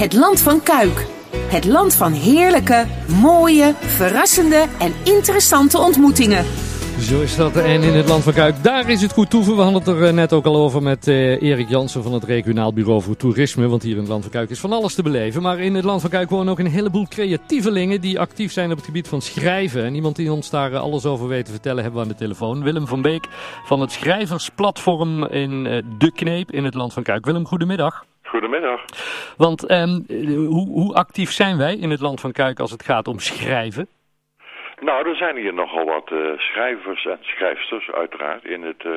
Het land van Kuik. Het land van heerlijke, mooie, verrassende en interessante ontmoetingen. Zo is dat. En in het Land van Kuik, daar is het goed toeven. We hadden het er eh, net ook al over met uh, Erik Jansen van het Regionaal Bureau voor Toerisme. Want hier in het Land van Kuik is van alles te beleven. Maar in het Land van Kuik wonen ook een heleboel creatievelingen die actief zijn op het gebied van schrijven. En iemand die ons daar eh, alles over weet te vertellen hebben we aan de telefoon. Willem van Beek van het schrijversplatform in De Kneep in het Land van Kuik. Willem, goedemiddag. Goedemiddag. Want um, hoe, hoe actief zijn wij in het Land van Kuik als het gaat om schrijven? Nou, er zijn hier nogal wat uh, schrijvers en schrijfsters uiteraard in het uh,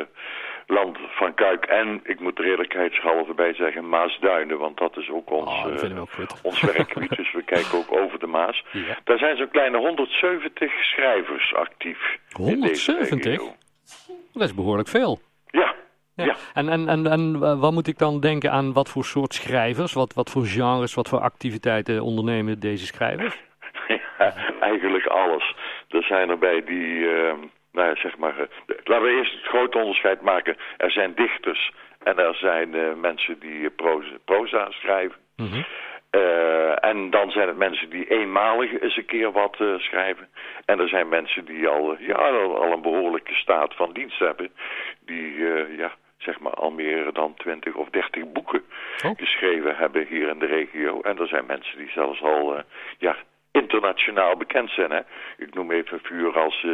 land van Kuik. En ik moet er eerlijkheidshalve bij zeggen Maasduinen, want dat is ook ons, oh, uh, ook ons werkgebied. dus we kijken ook over de Maas. Ja. Daar zijn zo'n kleine 170 schrijvers actief 170? Dat is behoorlijk veel. Ja. En, en, en, en wat moet ik dan denken aan wat voor soort schrijvers? Wat, wat voor genres, wat voor activiteiten ondernemen deze schrijvers? Ja, eigenlijk alles. Er zijn erbij die, uh, nou ja, zeg maar, uh, laten we eerst het grote onderscheid maken. Er zijn dichters en er zijn uh, mensen die proza, proza schrijven. Mm -hmm. en dan zijn het mensen die eenmalig eens een keer wat schrijven. En er zijn mensen die al, ja, al een behoorlijke staat van dienst hebben. Die, ja, zeg maar al meer dan 20 of 30 boeken oh. geschreven hebben hier in de regio. En er zijn mensen die zelfs al, ja, internationaal bekend zijn. Hè? Ik noem even een vuur als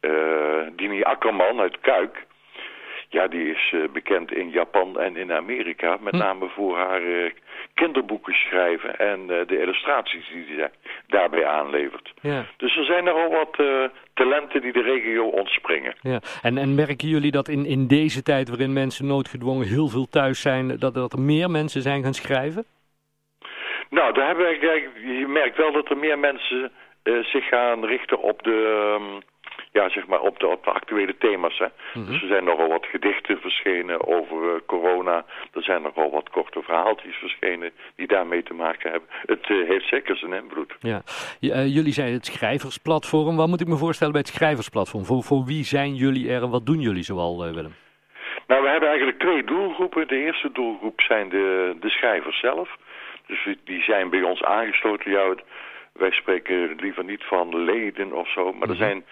uh, Dini Akkerman uit Kuik. Ja, die is uh, bekend in Japan en in Amerika. Met hm. name voor haar kinderboeken schrijven en de illustraties die ze daarbij aanlevert. Ja. Dus er zijn er al wat talenten die de regio ontspringen. Ja. En, en merken jullie dat in, in deze tijd waarin mensen noodgedwongen heel veel thuis zijn... dat, dat er meer mensen zijn gaan schrijven? Nou, daar hebben we, je merkt wel dat er meer mensen uh, zich gaan richten op de, um, ja, zeg maar op de, op de actuele thema's. Hè. Mhm. Mm -hmm. Dus er zijn nogal wat gedichten verschenen over uh, corona. Er zijn nogal wat korte verhaaltjes verschenen die daarmee te maken hebben. Het uh, heeft zeker zijn invloed. Ja. jullie zijn het schrijversplatform. Wat moet ik me voorstellen bij het schrijversplatform? Voor, voor wie zijn jullie er en wat doen jullie zoal, Willem? Nou, we hebben eigenlijk twee doelgroepen. De eerste doelgroep zijn de, de schrijvers zelf. Dus die zijn bij ons aangesloten. Ja, wij spreken liever niet van leden of zo. Maar mm -hmm. er zijn,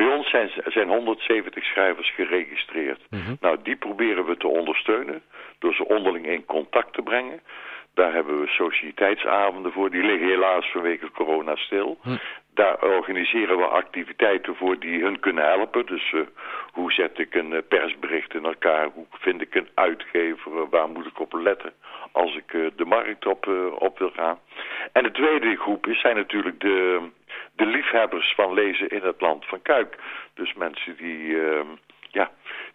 bij ons zijn, zijn 170 schrijvers geregistreerd. Mm -hmm. Nou, die proberen we te ondersteunen. Door ze onderling in contact te brengen. Daar hebben we sociëteitsavonden voor. Die liggen helaas vanwege corona stil. Hm. Daar organiseren we activiteiten voor die hun kunnen helpen. Dus uh, hoe zet ik een uh, persbericht in elkaar? Hoe vind ik een uitgever? Uh, waar moet ik op letten als ik de markt op, op wil gaan? En de tweede groep is, zijn natuurlijk de, de liefhebbers van lezen in het land van Kuik. Dus mensen die ja,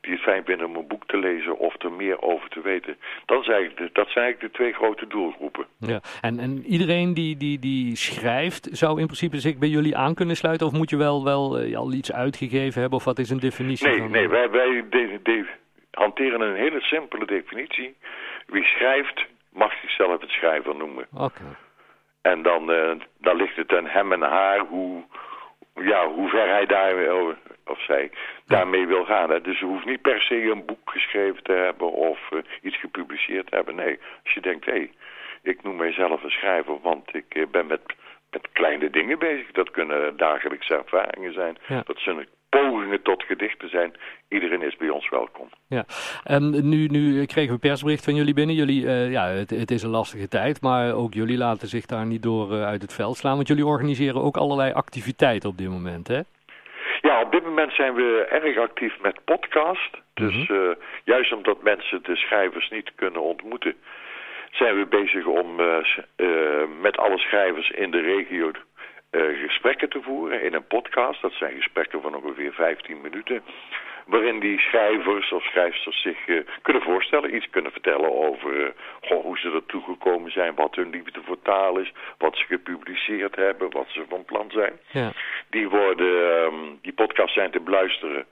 die het fijn vinden om een boek te lezen of er meer over te weten. Eigenlijk de, dat zijn eigenlijk de twee grote doelgroepen. Ja, en, en iedereen die, die, die schrijft zou in principe zich bij jullie aan kunnen sluiten? Of moet je wel, wel uh, al iets uitgegeven hebben? Of wat is een definitie? Nee, van... nee wij, wij de, de, hanteren een hele simpele definitie. Wie schrijft mag zichzelf een schrijver noemen. Oké. Okay. En dan, uh, dan ligt het aan hem en haar hoe, ja, hoe ver hij daar of zij daarmee wil gaan. Hè. Dus je hoeft niet per se een boek geschreven te hebben of uh, iets gepubliceerd te hebben. Nee, als je denkt, hé, hey, ik noem mijzelf een schrijver, want ik uh, ben met, met kleine dingen bezig. Dat kunnen dagelijkse ervaringen zijn. Ja. Dat zijn pogingen tot gedichten zijn. Iedereen is bij ons welkom. Ja, um, nu, nu kregen we persbericht van jullie binnen. Jullie, uh, ja, het, het, is een lastige tijd, maar ook jullie laten zich daar niet door uh, uit het veld slaan. Want jullie organiseren ook allerlei activiteiten op dit moment, hè? Ja, op dit moment zijn we erg actief met podcast. Dus Mhm. uh, juist omdat mensen de schrijvers niet kunnen ontmoeten... zijn we bezig om uh, uh, met alle schrijvers in de regio gesprekken te voeren in een podcast. Dat zijn gesprekken van ongeveer 15 minuten. Waarin die schrijvers of schrijfsters zich kunnen voorstellen. Iets kunnen vertellen over goh, hoe ze ertoe gekomen zijn. Wat hun liefde voor taal is. Wat ze gepubliceerd hebben. Wat ze van plan zijn. Ja. Die, worden, um, die podcasts zijn te beluisteren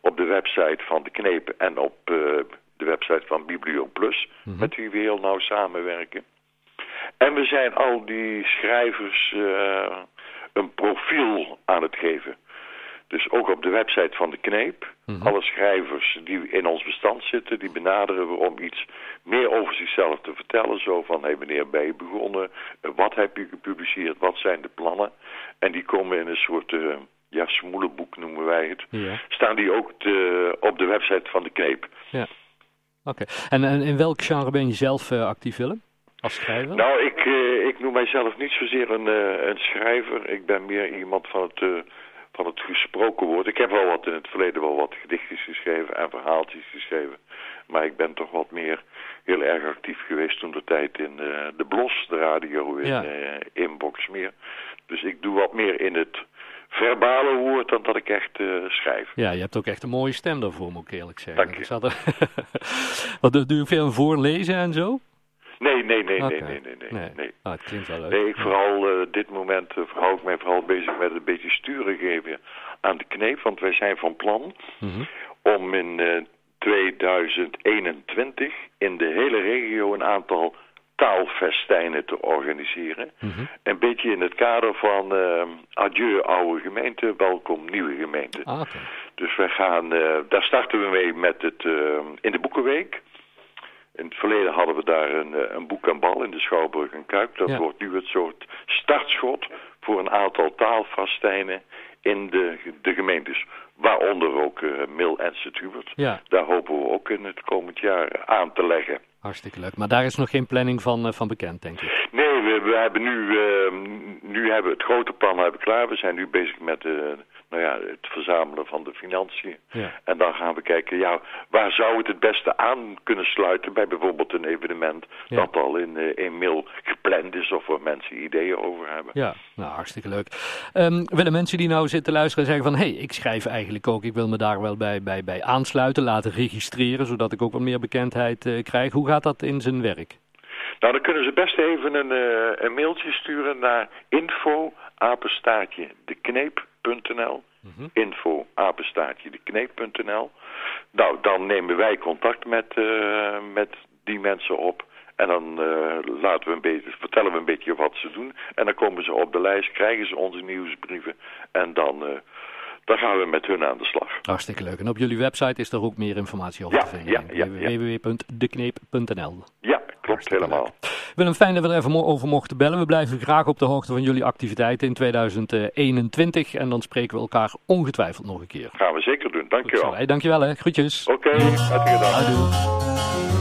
op de website van De Knepen en op uh, de website van BiblioPlus, Mhm. met wie we heel nauw samenwerken. En we zijn al die schrijvers uh, een profiel aan het geven. Dus ook op de website van de Kneep. Mhm. Alle schrijvers die in ons bestand zitten, die benaderen we om iets meer over zichzelf te vertellen. Zo van, hé hey, wanneer ben je begonnen? Eh, wat heb je gepubliceerd? Wat zijn de plannen? En die komen in een soort, uh, ja, smoelenboek noemen wij het. Ja. Staan die ook te, op de website van de Kneep. Ja. Oké. En, en, in welk genre ben je zelf uh, actief, Willem? Als schrijver? Nou, ik, uh, ik noem mijzelf niet zozeer een, uh, een schrijver. Ik ben meer iemand van het, van het gesproken woord. Ik heb wel wat in het verleden wel wat gedichtjes geschreven en verhaaltjes geschreven. Maar ik ben toch wat meer heel erg actief geweest toen de tijd in de Blos, de radio in, Ja. in Boksmeer. Dus ik doe wat meer in het verbale woord dan dat ik echt schrijf. Ja, je hebt ook echt een mooie stem daarvoor, moet ik eerlijk zeggen. Dank je. Wat, doe je veel voorlezen en zo? Nee, nee, nee, nee, nee, nee, nee. Nee. Ah, het klinkt wel leuk. Nee, ik vooral uh, dit moment uh, hou ik mij vooral bezig met een beetje sturen geven aan de kneep. Want wij zijn van plan Mhm. om in uh, 2021 in de hele regio een aantal taalfestijnen te organiseren. Mhm. Een beetje in het kader van uh, adieu oude gemeente, welkom nieuwe gemeente. Ah. Dus wij gaan, uh, daar starten we mee met het uh, in de Boekenweek. In het verleden hadden we daar een, uh, een boek en bal in de Schouwburg en Kuip. Dat Ja. wordt nu het soort startschot voor een aantal taalfestijnen in de, de gemeentes. Waaronder ook uh, Mil en Sint-Hubert. Ja, Daar hopen we ook in het komend jaar aan te leggen. hartstikke leuk. Maar daar is nog geen planning van, eh, van bekend, denk ik. Nee, we, we hebben nu, uh, nu hebben we het grote plan hebben klaar. We zijn nu bezig met uh, nou ja, het verzamelen van de financiën. Ja. En dan gaan we kijken, ja, waar zou het het beste aan kunnen sluiten bij bijvoorbeeld een evenement Ja. dat al in, uh, in mail gepland is of waar mensen ideeën over hebben. Ja, nou hartstikke leuk. Ehm, willen mensen die nou zitten luisteren zeggen van... hé, hey, ik schrijf eigenlijk ook, ik wil me daar wel bij, bij, bij aansluiten, laten registreren... zodat ik ook wat meer bekendheid eh, krijg. Hoe gaat dat in zijn werk? Nou, dan kunnen ze best even een, uh, een mailtje sturen naar info apenstaartje dekneep.nl Mhm. info apenstaartje dekneep.nl Nou, dan nemen wij contact met, uh, met die mensen op. En dan uh, laten we een beetje, vertellen we een beetje wat ze doen. En dan komen ze op de lijst, krijgen ze onze nieuwsbrieven. En dan, uh, dan gaan we met hun aan de slag. Hartstikke leuk. En op jullie website is er ook meer informatie over Ja, te vinden. ja. www.dekneep.nl Ja, klopt helemaal. Willem, fijn dat we er even over mochten bellen. We blijven graag op de hoogte van jullie activiteiten in 2021. En dan spreken we elkaar ongetwijfeld nog een keer. Gaan we zeker doen. Dankjewel. Hey, dankjewel hè. Groetjes. Oké, okay, hartelijk dank. Adieu.